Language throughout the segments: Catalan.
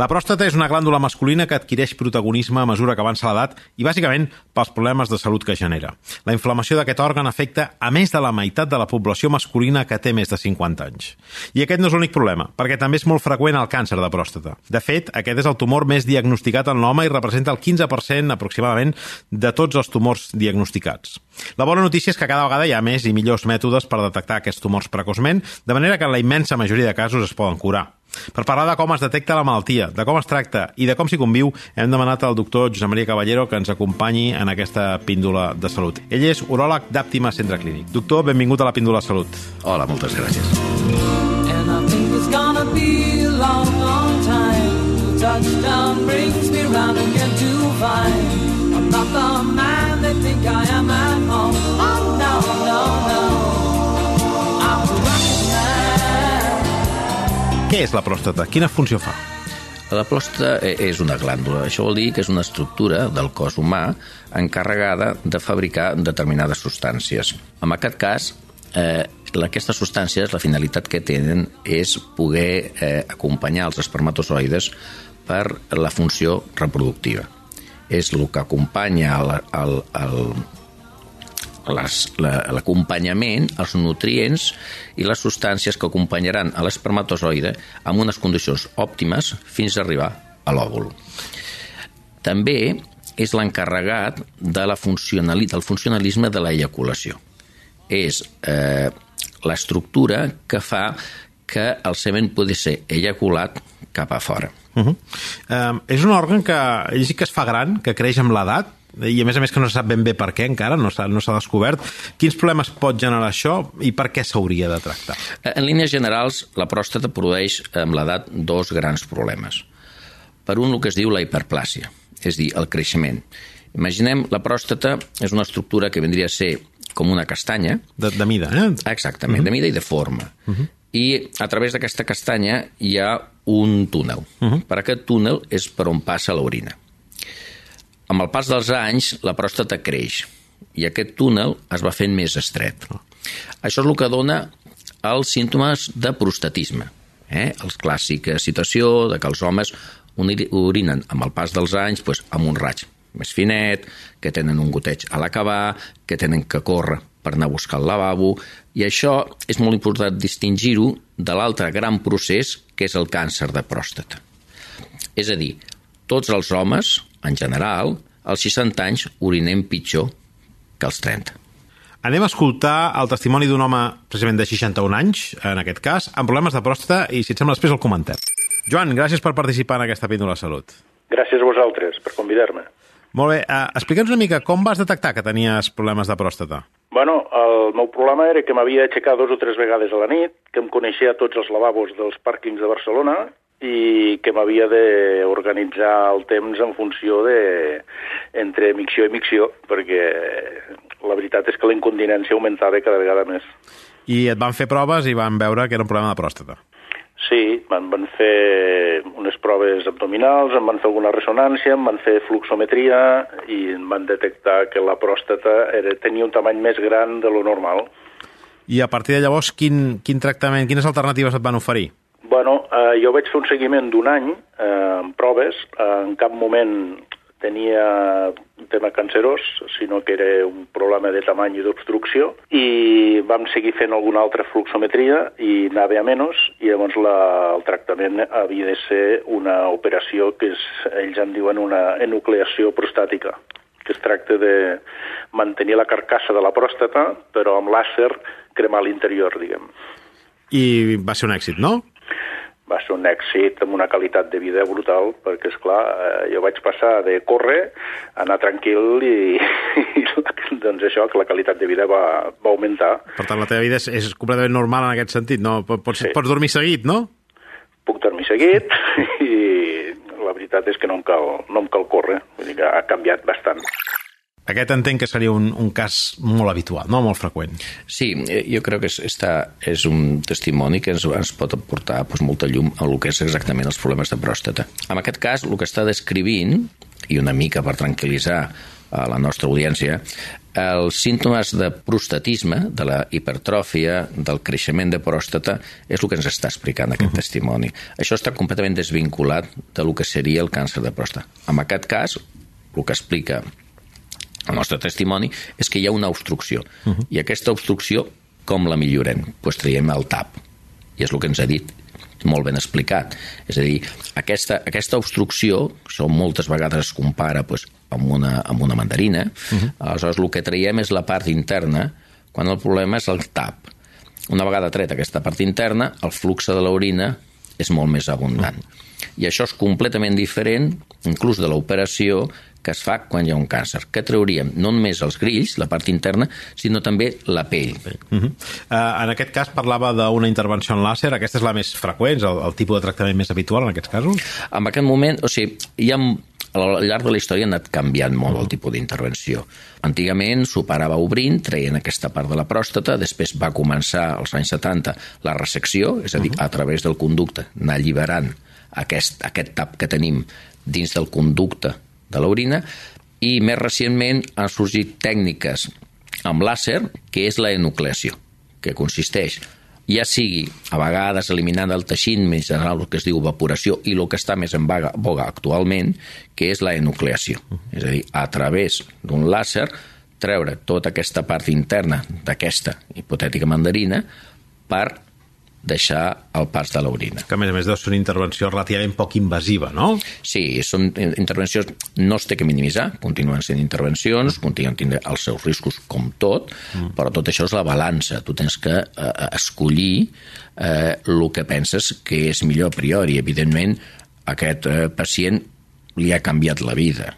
La pròstata és una glàndula masculina que adquireix protagonisme a mesura que avança l'edat i bàsicament pels problemes de salut que genera. La inflamació d'aquest òrgan afecta a més de la meitat de la població masculina que té més de 50 anys. I aquest no és l'únic problema, perquè també és molt freqüent el càncer de pròstata. De fet, aquest és el tumor més diagnosticat en l'home i representa el 15% aproximadament de tots els tumors diagnosticats. La bona notícia és que cada vegada hi ha més i millors mètodes per detectar aquests tumors precoçment, de manera que en la immensa majoria de casos es poden curar. Per parlar de com es detecta la malaltia, de com es tracta i de com s'hi conviu, hem demanat al doctor Josep Maria Caballero que ens acompanyi en aquesta píndola de salut. Ell és uròleg d'Àptima Centre Clínic. Doctor, benvingut a la píndola de salut. Hola, moltes gràcies. Long, long time touchdown brings me round again to find Què és la pròstata? Quina funció fa? La plòstata e- és una glàndula. Això vol dir que és una estructura del cos humà encarregada de fabricar determinades substàncies. En aquest cas, eh, aquestes substàncies, la finalitat que tenen és poder eh, acompanyar els espermatozoides per la funció reproductiva. És el que acompanya el, el, el, les- la- l'acompanyament, els nutrients i les substàncies que acompanyaran a l'espermatozoide amb unes condicions òptimes fins a arribar a l'òvul. També és l'encarregat de la funcionali del funcionalisme de l'eyaculació. És eh, l'estructura que fa que el semen pugui ser ejaculat cap a fora. Uh -huh. um, és un òrgan que que es fa gran, que creix amb l'edat, i a més a més que no se sap ben bé per què encara, no s'ha no descobert. Quins problemes pot generar això i per què s'hauria de tractar? En línies generals, la pròstata produeix amb l'edat dos grans problemes. Per un, el que es diu la hiperplàsia, és a dir, el creixement. Imaginem, la pròstata és una estructura que vendria a ser com una castanya, De, de mida, eh? exactament, uh -huh. de mida i de forma. Uh -huh. I a través d'aquesta castanya hi ha un túnel. Uh -huh. Per aquest túnel és per on passa l'orina. Amb el pas dels anys, la pròstata creix i aquest túnel es va fent més estret. Això és el que dona els símptomes de prostatisme. Eh? Els clàssica situació de que els homes urinen amb el pas dels anys doncs, amb un raig més finet, que tenen un goteig a l'acabar, que tenen que córrer per anar a buscar el lavabo, i això és molt important distingir-ho de l'altre gran procés, que és el càncer de pròstata. És a dir, tots els homes, en general, als 60 anys urinem pitjor que als 30. Anem a escoltar el testimoni d'un home precisament de 61 anys, en aquest cas, amb problemes de pròstata, i si et sembla després el comentem. Joan, gràcies per participar en aquesta píndola de salut. Gràcies a vosaltres per convidar-me. Molt bé, uh, explica'ns una mica com vas detectar que tenies problemes de pròstata. Bueno, el meu problema era que m'havia aixecat dos o tres vegades a la nit, que em coneixia tots els lavabos dels pàrquings de Barcelona i que m'havia d'organitzar el temps en funció de entre micció i micció, perquè la veritat és que la incontinència augmentava cada vegada més. I et van fer proves i van veure que era un problema de pròstata. Sí, em van fer unes proves abdominals, em van fer alguna ressonància, em van fer fluxometria i em van detectar que la pròstata era, tenia un tamany més gran de lo normal. I a partir de llavors, quin, quin tractament, quines alternatives et van oferir? Bueno, eh, jo vaig fer un seguiment d'un any eh, amb proves. Eh, en cap moment tenia un tema cancerós, sinó que era un problema de tamany i d'obstrucció, i vam seguir fent alguna altra fluxometria i anava a menys, i llavors la, el tractament havia de ser una operació que és, ells en diuen una enucleació prostàtica, que es tracta de mantenir la carcassa de la pròstata, però amb làser cremar l'interior, diguem. I va ser un èxit, no? Va ser un èxit amb una qualitat de vida brutal, perquè, és clar, eh, jo vaig passar de córrer a anar tranquil i, i doncs això, que la qualitat de vida va, va augmentar. Per tant, la teva vida és, és completament normal en aquest sentit, no? Pots, Sí. pots dormir seguit, no? Puc dormir seguit i la veritat és que no em cal, no em cal córrer, vull dir que ha canviat bastant. Aquest entenc que seria un, un cas molt habitual, no? molt freqüent. Sí, eh, jo crec que és, està, és un testimoni que ens, ens pot aportar doncs, molta llum a el que és exactament els problemes de pròstata. En aquest cas, el que està descrivint, i una mica per tranquil·litzar a la nostra audiència, els símptomes de prostatisme, de la hipertròfia, del creixement de pròstata, és el que ens està explicant aquest uh -huh. testimoni. Això està completament desvinculat de lo que seria el càncer de pròstata. En aquest cas, el que explica el nostre testimoni és que hi ha una obstrucció. Uh -huh. I aquesta obstrucció, com la millorem? Doncs pues traiem el TAP. I és el que ens ha dit molt ben explicat. És a dir, aquesta, aquesta obstrucció, això moltes vegades es compara pues, amb, una, amb una mandarina, uh -huh. aleshores el que traiem és la part interna, quan el problema és el TAP. Una vegada treta aquesta part interna, el flux de l'orina és molt més abundant. Uh -huh. I això és completament diferent, inclús de l'operació, que es fa quan hi ha un càncer, que trauríem no només els grills, la part interna, sinó també la pell. Uh -huh. uh, en aquest cas parlava d'una intervenció en làser, aquesta és la més freqüent, el, el tipus de tractament més habitual en aquests casos? En aquest moment, o sigui, hi ha al llarg de la història ha anat canviant molt el tipus d'intervenció. Antigament s'operava obrint, traient aquesta part de la pròstata, després va començar als anys 70 la resecció, és a dir, a través del conducte, anar alliberant aquest, aquest tap que tenim dins del conducte de l'orina i més recentment han sorgit tècniques amb làser, que és la enucleació, que consisteix ja sigui a vegades eliminant el teixit més general, el que es diu evaporació, i el que està més en vaga, boga actualment, que és la enucleació. És a dir, a través d'un làser, treure tota aquesta part interna d'aquesta hipotètica mandarina per deixar el pas de l'orina. Que a més a més deu ser una intervenció relativament poc invasiva, no? Sí, són intervencions, no es té que minimitzar, continuen sent intervencions, continuen tindre els seus riscos com tot, mm. però tot això és la balança. Tu tens que eh, escollir eh, el que penses que és millor a priori. Evidentment, aquest eh, pacient li ha canviat la vida,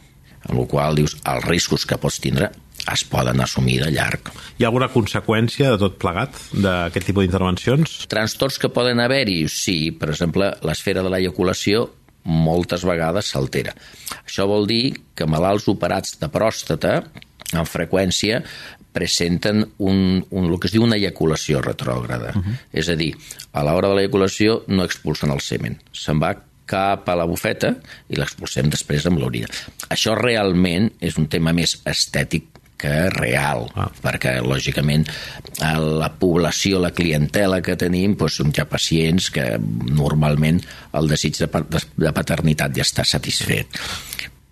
amb la qual dius els riscos que pots tindre es poden assumir de llarg. Hi ha alguna conseqüència de tot plegat d'aquest tipus d'intervencions? Trastorns que poden haver-hi, sí. Per exemple, l'esfera de l'eyaculació moltes vegades s'altera. Això vol dir que malalts operats de pròstata amb freqüència presenten un, un, el que es diu una eyaculació retrògrada. Uh -huh. És a dir, a l'hora de l'eyaculació no expulsen el semen, se'n va cap a la bufeta i l'expulsem després amb l'orina. Això realment és un tema més estètic que real, ah. perquè, lògicament, la població, la clientela que tenim, doncs, són ja pacients que normalment el desig de, de paternitat ja està satisfet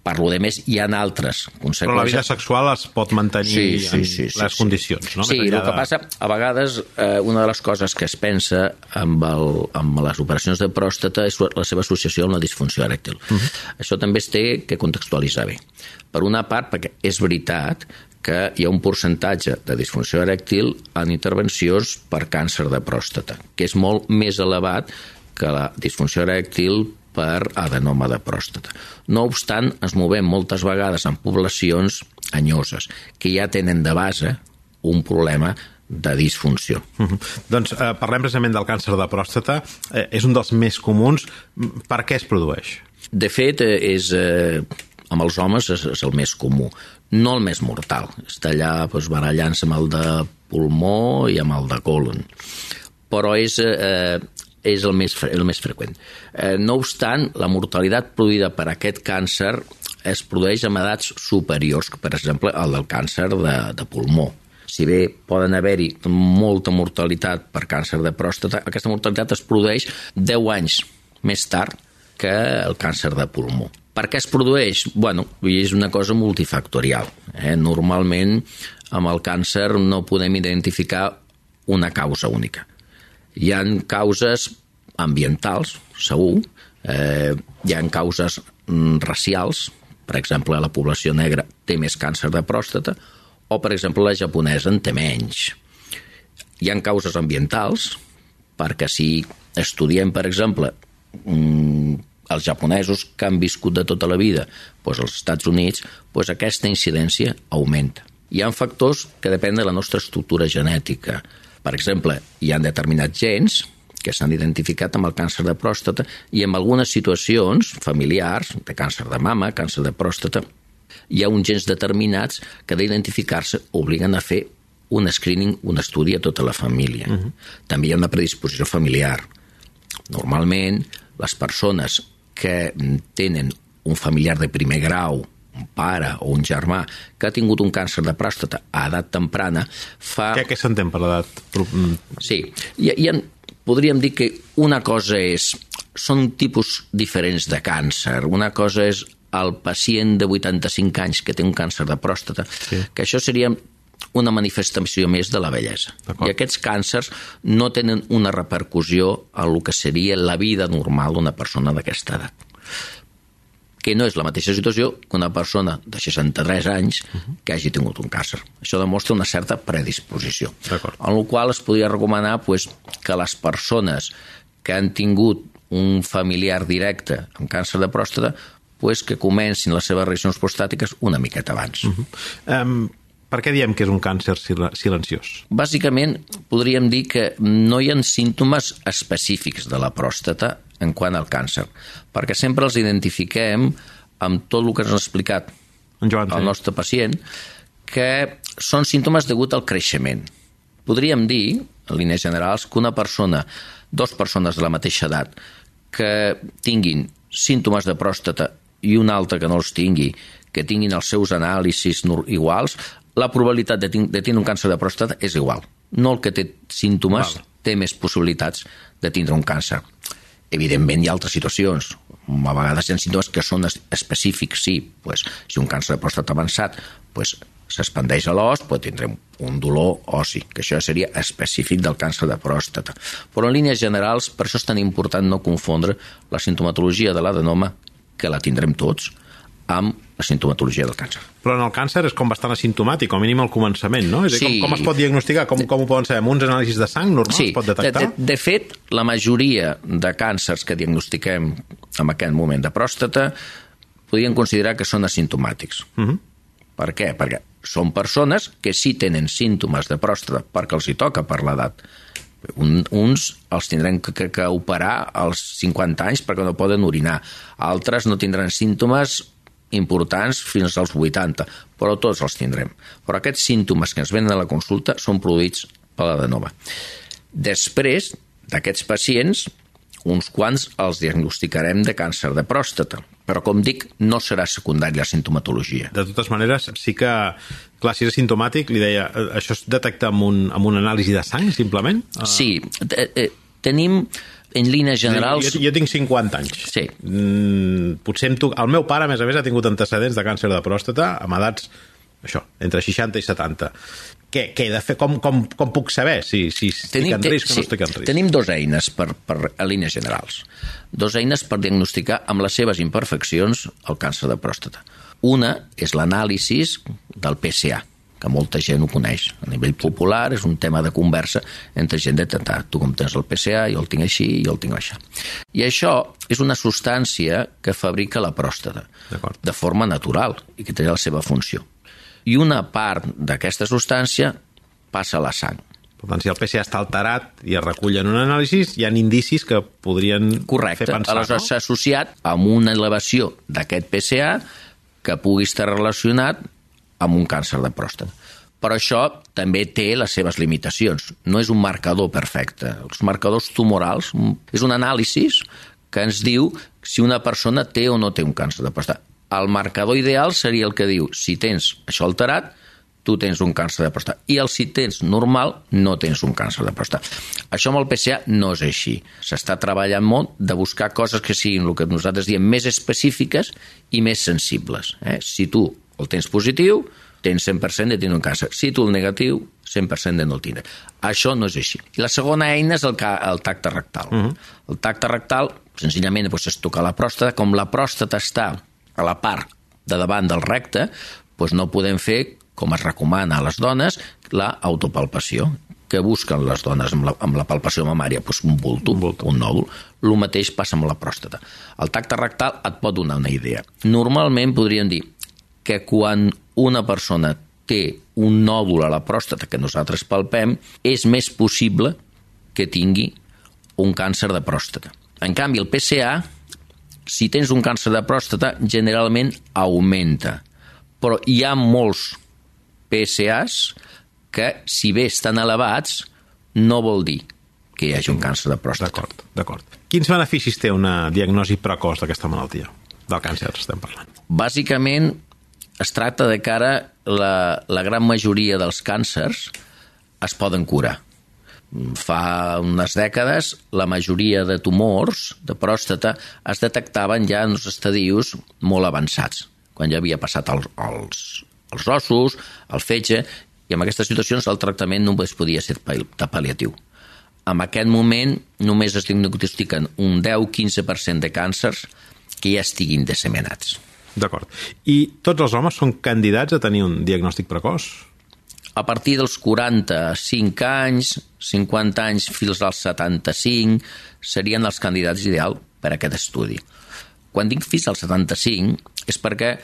per lo de més hi ha altres conseqüències. Però la vida sexual es pot mantenir sí, sí, sí, sí, les sí, condicions, no? Sí, el que passa, a vegades, eh, una de les coses que es pensa amb, el, amb les operacions de pròstata és la seva associació amb la disfunció erèctil. Uh mhm. -huh. Això també es té que contextualitzar bé. Per una part, perquè és veritat que hi ha un percentatge de disfunció erèctil en intervencions per càncer de pròstata, que és molt més elevat que la disfunció erèctil per adenoma de pròstata. No obstant, ens movem moltes vegades en poblacions anyoses, que ja tenen de base un problema de disfunció. Uh -huh. Doncs eh, parlem precisament del càncer de pròstata. Eh, és un dels més comuns. Per què es produeix? De fet, eh, és, eh, amb els homes és, és el més comú no el més mortal. Està allà doncs, barallant-se amb el de pulmó i amb el de colon. Però és, eh, és el més, el més freqüent. Eh, no obstant, la mortalitat produïda per aquest càncer es produeix amb edats superiors, per exemple, el del càncer de, de pulmó. Si bé poden haver-hi molta mortalitat per càncer de pròstata, aquesta mortalitat es produeix 10 anys més tard que el càncer de pulmó. Per què es produeix? Bueno, és una cosa multifactorial. Eh? Normalment, amb el càncer no podem identificar una causa única. Hi han causes ambientals, segur, eh, hi han causes mm, racials, per exemple, la població negra té més càncer de pròstata, o, per exemple, la japonesa en té menys. Hi han causes ambientals, perquè si estudiem, per exemple, mm, els japonesos que han viscut de tota la vida doncs als Estats Units, doncs aquesta incidència augmenta. Hi ha factors que depenen de la nostra estructura genètica. Per exemple, hi ha determinats gens que s'han identificat amb el càncer de pròstata i en algunes situacions familiars, de càncer de mama, càncer de pròstata, Hi ha uns gens determinats que d'identificar-se obliguen a fer un screening, un estudi a tota la família. Uh -huh. També hi ha una predisposició familiar. Normalment, les persones que tenen un familiar de primer grau un pare o un germà que ha tingut un càncer de pròstata a edat temprana fa... Què, què s'entén per edat? Mm. Sí, hi, hi ha, podríem dir que una cosa és... Són tipus diferents de càncer. Una cosa és el pacient de 85 anys que té un càncer de pròstata, sí. que això seria una manifestació més de la bellesa. I aquests càncers no tenen una repercussió a el que seria la vida normal d'una persona d'aquesta edat que no és la mateixa situació que una persona de 63 anys que hagi tingut un càncer. Això demostra una certa predisposició. En la qual es podria recomanar pues, que les persones que han tingut un familiar directe amb càncer de pròstata pues, que comencin les seves revisions prostàtiques una miqueta abans. Uh -huh. um, per què diem que és un càncer silenciós? Bàsicament, podríem dir que no hi ha símptomes específics de la pròstata en quant al càncer, perquè sempre els identifiquem amb tot el que ens ha explicat en Joan, el nostre pacient, que són símptomes degut al creixement. Podríem dir, en línies generals, que una persona, dos persones de la mateixa edat, que tinguin símptomes de pròstata i una altra que no els tingui, que tinguin els seus anàlisis iguals, la probabilitat de, de tindre un càncer de pròstata és igual. No el que té símptomes Val. té més possibilitats de tindre un càncer. Evidentment hi ha altres situacions. A vegades hi ha símptomes que són específics, sí. Pues, si un càncer de pròstata avançat pues, s'expandeix a l'os, pues, tindrem un dolor ossi, que això seria específic del càncer de pròstata. Però en línies generals, per això és tan important no confondre la sintomatologia de l'adenoma, que la tindrem tots, amb la sintomatologia del càncer. Però en el càncer és com bastant asimptomàtic, com a mínim al començament, no? És sí. com, com es pot diagnosticar? Com, com ho poden saber? Amb uns anàlisis de sang normals sí. es pot detectar? De, de, de fet, la majoria de càncers que diagnostiquem en aquest moment de pròstata podríem considerar que són asimptomàtics. Uh mhm. -huh. Per què? Perquè són persones que sí tenen símptomes de pròstata perquè els hi toca per l'edat. Un, uns els tindran que, que, que operar als 50 anys perquè no poden orinar. Altres no tindran símptomes importants fins als 80, però tots els tindrem. Però aquests símptomes que ens venen a la consulta són produïts per l'adenoma. Després d'aquests pacients, uns quants els diagnosticarem de càncer de pròstata, però com dic, no serà secundària la sintomatologia. De totes maneres, sí que, clar, si és asimptomàtic, li deia, eh, això es detecta amb un, amb un anàlisi de sang, simplement? Sí, eh, eh, tenim en línies generals... Jo, jo tinc 50 anys. Sí. Mm, potser tu... El meu pare, a més a més, ha tingut antecedents de càncer de pròstata amb edats, això, entre 60 i 70. Què, què he de fer? Com, com, com puc saber si, si tenim, estic en risc o sí, no estic en risc? Tenim dues eines per, per, a línies generals. Dos eines per diagnosticar amb les seves imperfeccions el càncer de pròstata. Una és l'anàlisi del PSA, que molta gent ho coneix. A nivell popular és un tema de conversa entre gent de tentar. Tu com tens el PCA, jo el tinc així, jo el tinc això. I això és una substància que fabrica la pròstata de forma natural i que té la seva funció. I una part d'aquesta substància passa a la sang. Per tant, si el PCA està alterat i es recull en un anàlisi, hi ha indicis que podrien Correcte. fer pensar, Aleshores, no? associat amb una elevació d'aquest PCA que pugui estar relacionat amb un càncer de pròstata. Però això també té les seves limitacions. No és un marcador perfecte. Els marcadors tumorals és un anàlisi que ens diu si una persona té o no té un càncer de pròstata. El marcador ideal seria el que diu si tens això alterat, tu tens un càncer de pròstata. I el si tens normal, no tens un càncer de pròstata. Això amb el PCA no és així. S'està treballant molt de buscar coses que siguin el que nosaltres diem més específiques i més sensibles. Eh? Si tu el tens positiu, tens 100% de tindre un càncer. Si tu el negatiu, 100% de no el tindre. Això no és així. I la segona eina és el, el tacte rectal. Uh -huh. El tacte rectal, senzillament, doncs, és tocar la pròstata. Com la pròstata està a la part de davant del recte, doncs no podem fer, com es recomana a les dones, la autopalpació que busquen les dones amb la, amb la palpació mamària, doncs un bulto, un, bulto. un nòdul. El mateix passa amb la pròstata. El tacte rectal et pot donar una idea. Normalment podríem dir que quan una persona té un nòdul a la pròstata que nosaltres palpem, és més possible que tingui un càncer de pròstata. En canvi, el PCA, si tens un càncer de pròstata, generalment augmenta, Però hi ha molts PSAs que, si bé estan elevats, no vol dir que hi hagi un càncer de pròstata. D'acord, d'acord. Quins beneficis té una diagnosi precoç d'aquesta malaltia? Del càncer estem parlant. Bàsicament, es tracta de que ara la, la gran majoria dels càncers es poden curar. Fa unes dècades, la majoria de tumors de pròstata es detectaven ja en els estadius molt avançats, quan ja havia passat els, els, els ossos, el fetge, i en aquestes situacions el tractament només podia ser de pal·liatiu. En aquest moment només es diagnostiquen un 10-15% de càncers que ja estiguin disseminats. D'acord. I tots els homes són candidats a tenir un diagnòstic precoç? A partir dels 45 anys, 50 anys fins als 75 serien els candidats ideal per a aquest estudi. Quan dic fins als 75 és perquè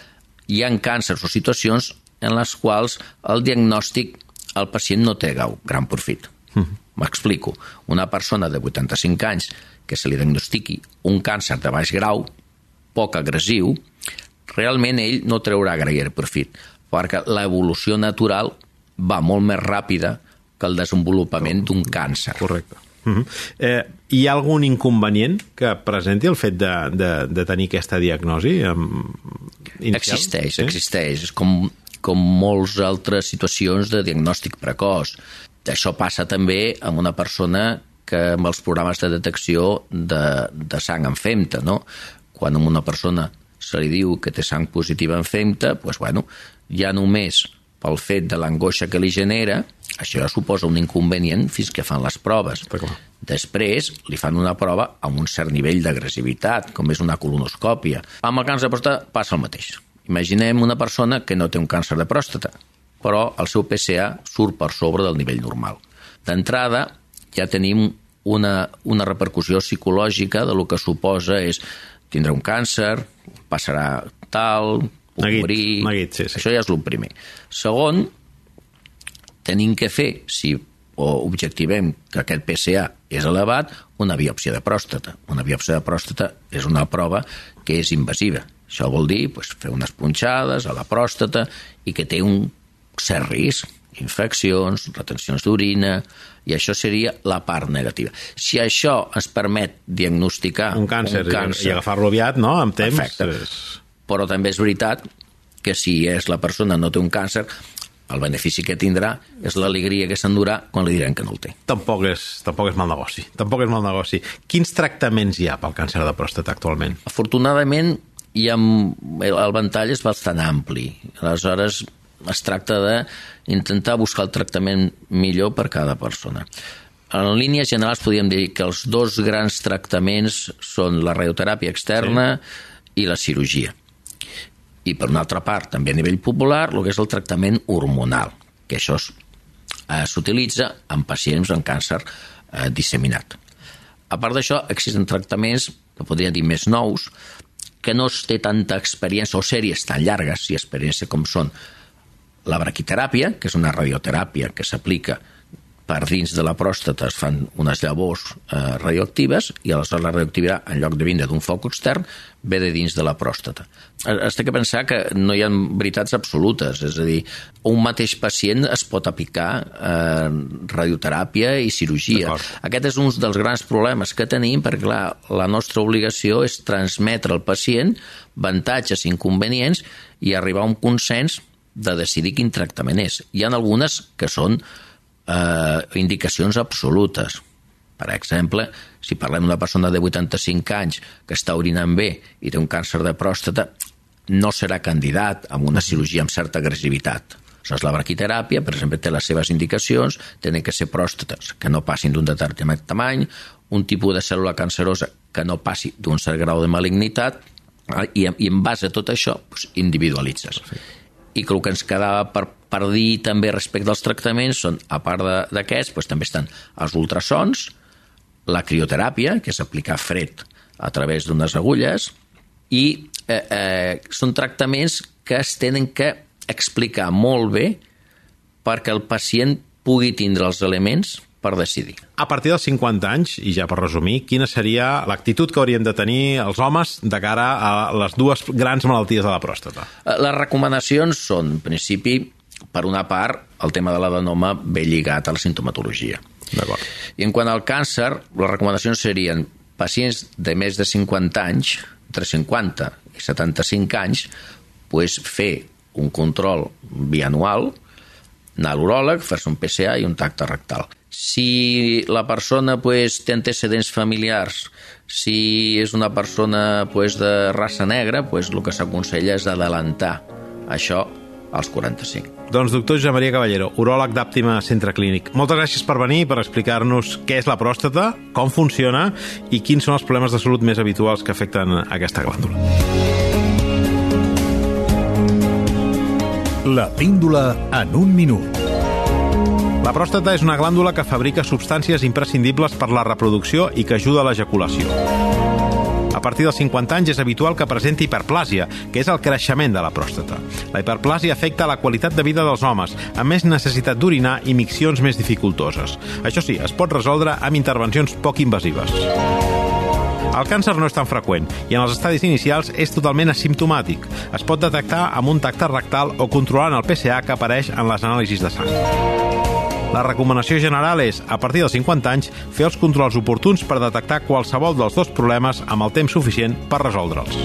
hi ha càncers o situacions en les quals el diagnòstic el pacient no té gran profit. M'explico. Una persona de 85 anys que se li diagnostiqui un càncer de baix grau, poc agressiu, realment ell no treurà gaire profit, perquè l'evolució natural va molt més ràpida que el desenvolupament d'un càncer. Correcte. Uh -huh. eh, hi ha algun inconvenient que presenti el fet de, de, de tenir aquesta diagnosi? Um, inicial? Existeix, sí? existeix. És com, com molts altres situacions de diagnòstic precoç. Això passa també amb una persona que amb els programes de detecció de, de sang en femta, no? Quan una persona se li diu que té sang positiva en femta, doncs, bueno, ja només pel fet de l'angoixa que li genera, això ja suposa un inconvenient fins que fan les proves. Després li fan una prova amb un cert nivell d'agressivitat, com és una colonoscòpia. Amb el càncer de pròstata passa el mateix. Imaginem una persona que no té un càncer de pròstata, però el seu PSA surt per sobre del nivell normal. D'entrada, ja tenim una, una repercussió psicològica de lo que suposa és tindrà un càncer, passarà tal, puc Neguit, neguit, sí, sí. Això ja és el primer. Segon, tenim que fer, si o objectivem que aquest PSA és elevat, una biòpsia de pròstata. Una biòpsia de pròstata és una prova que és invasiva. Això vol dir pues, fer unes punxades a la pròstata i que té un cert risc, infeccions, retencions d'orina, i això seria la part negativa. Si això ens permet diagnosticar Un càncer, un càncer i agafar-lo aviat, no?, amb temps. Perfecte. És... però també és veritat que si és la persona no té un càncer, el benefici que tindrà és l'alegria que s'endurà quan li diran que no el té. Tampoc és, tampoc és mal negoci. Tampoc és mal negoci. Quins tractaments hi ha pel càncer de pròstata actualment? Afortunadament, hi ha, el ventall és bastant ampli. Aleshores, es tracta d'intentar buscar el tractament millor per cada persona. En línies generals podríem dir que els dos grans tractaments són la radioteràpia externa sí. i la cirurgia. I per una altra part, també a nivell popular, el que és el tractament hormonal, que això eh, s'utilitza en pacients amb càncer eh, disseminat. A part d'això, existen tractaments, que podria dir més nous, que no es té tanta experiència o sèries tan llargues i experiència com són la braquiteràpia, que és una radioteràpia que s'aplica per dins de la pròstata es fan unes llavors eh, radioactives i aleshores la radioactivitat, en lloc de vindre d'un foc extern, ve de dins de la pròstata. Eh, Es té que pensar que no hi ha veritats absolutes, és a dir, un mateix pacient es pot aplicar eh, radioteràpia i cirurgia. Aquest és un dels grans problemes que tenim perquè, clar, la nostra obligació és transmetre al pacient avantatges i inconvenients i arribar a un consens de decidir quin tractament és. Hi ha algunes que són eh, indicacions absolutes. Per exemple, si parlem d'una persona de 85 anys que està orinant bé i té un càncer de pròstata, no serà candidat a una cirurgia amb certa agressivitat. Aleshores, la braquiteràpia, per exemple, té les seves indicacions, tenen que ser pròstates que no passin d'un determinat tamany, un tipus de cèl·lula cancerosa que no passi d'un cert grau de malignitat, eh, i, i en base a tot això doncs, individualitzes. I que el que ens quedava per, per dir també respecte als tractaments són, a part d'aquests, doncs, també estan els ultrasons, la crioteràpia, que és aplicar fred a través d'unes agulles, i eh, eh, són tractaments que es tenen que explicar molt bé perquè el pacient pugui tindre els elements per decidir. A partir dels 50 anys, i ja per resumir, quina seria l'actitud que haurien de tenir els homes de cara a les dues grans malalties de la pròstata? Eh, Les recomanacions són, en principi, per una part, el tema de l'adenoma ve lligat a la sintomatologia. D'acord. I en quant al càncer, les recomanacions serien pacients de més de 50 anys, entre 50 i 75 anys, pues, fer un control bianual, anar a l'uròleg, fer-se un PCA i un tacte rectal. Si la persona pues, té antecedents familiars, si és una persona pues, de raça negra, pues, el que s'aconsella és adelantar això als 45. Doncs doctor Josep Maria Caballero, uròleg d'Àptima Centre Clínic. Moltes gràcies per venir per explicar-nos què és la pròstata, com funciona i quins són els problemes de salut més habituals que afecten aquesta glàndula. La píndola en un minut. La pròstata és una glàndula que fabrica substàncies imprescindibles per la reproducció i que ajuda a l'ejaculació. A partir dels 50 anys és habitual que presenti hiperplàsia, que és el creixement de la pròstata. La hiperplàsia afecta la qualitat de vida dels homes, amb més necessitat d'orinar i miccions més dificultoses. Això sí, es pot resoldre amb intervencions poc invasives. El càncer no és tan freqüent i en els estadis inicials és totalment asimptomàtic. Es pot detectar amb un tacte rectal o controlant el PSA que apareix en les anàlisis de sang. La recomanació general és, a partir dels 50 anys, fer els controls oportuns per detectar qualsevol dels dos problemes amb el temps suficient per resoldre'ls.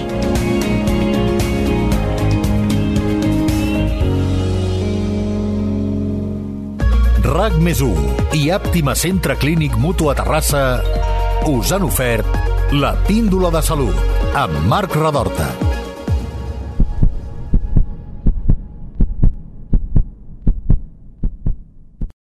RAC més 1 i Àptima Centre Clínic Mutu a Terrassa us han ofert la píndola de salut amb Marc Radorta.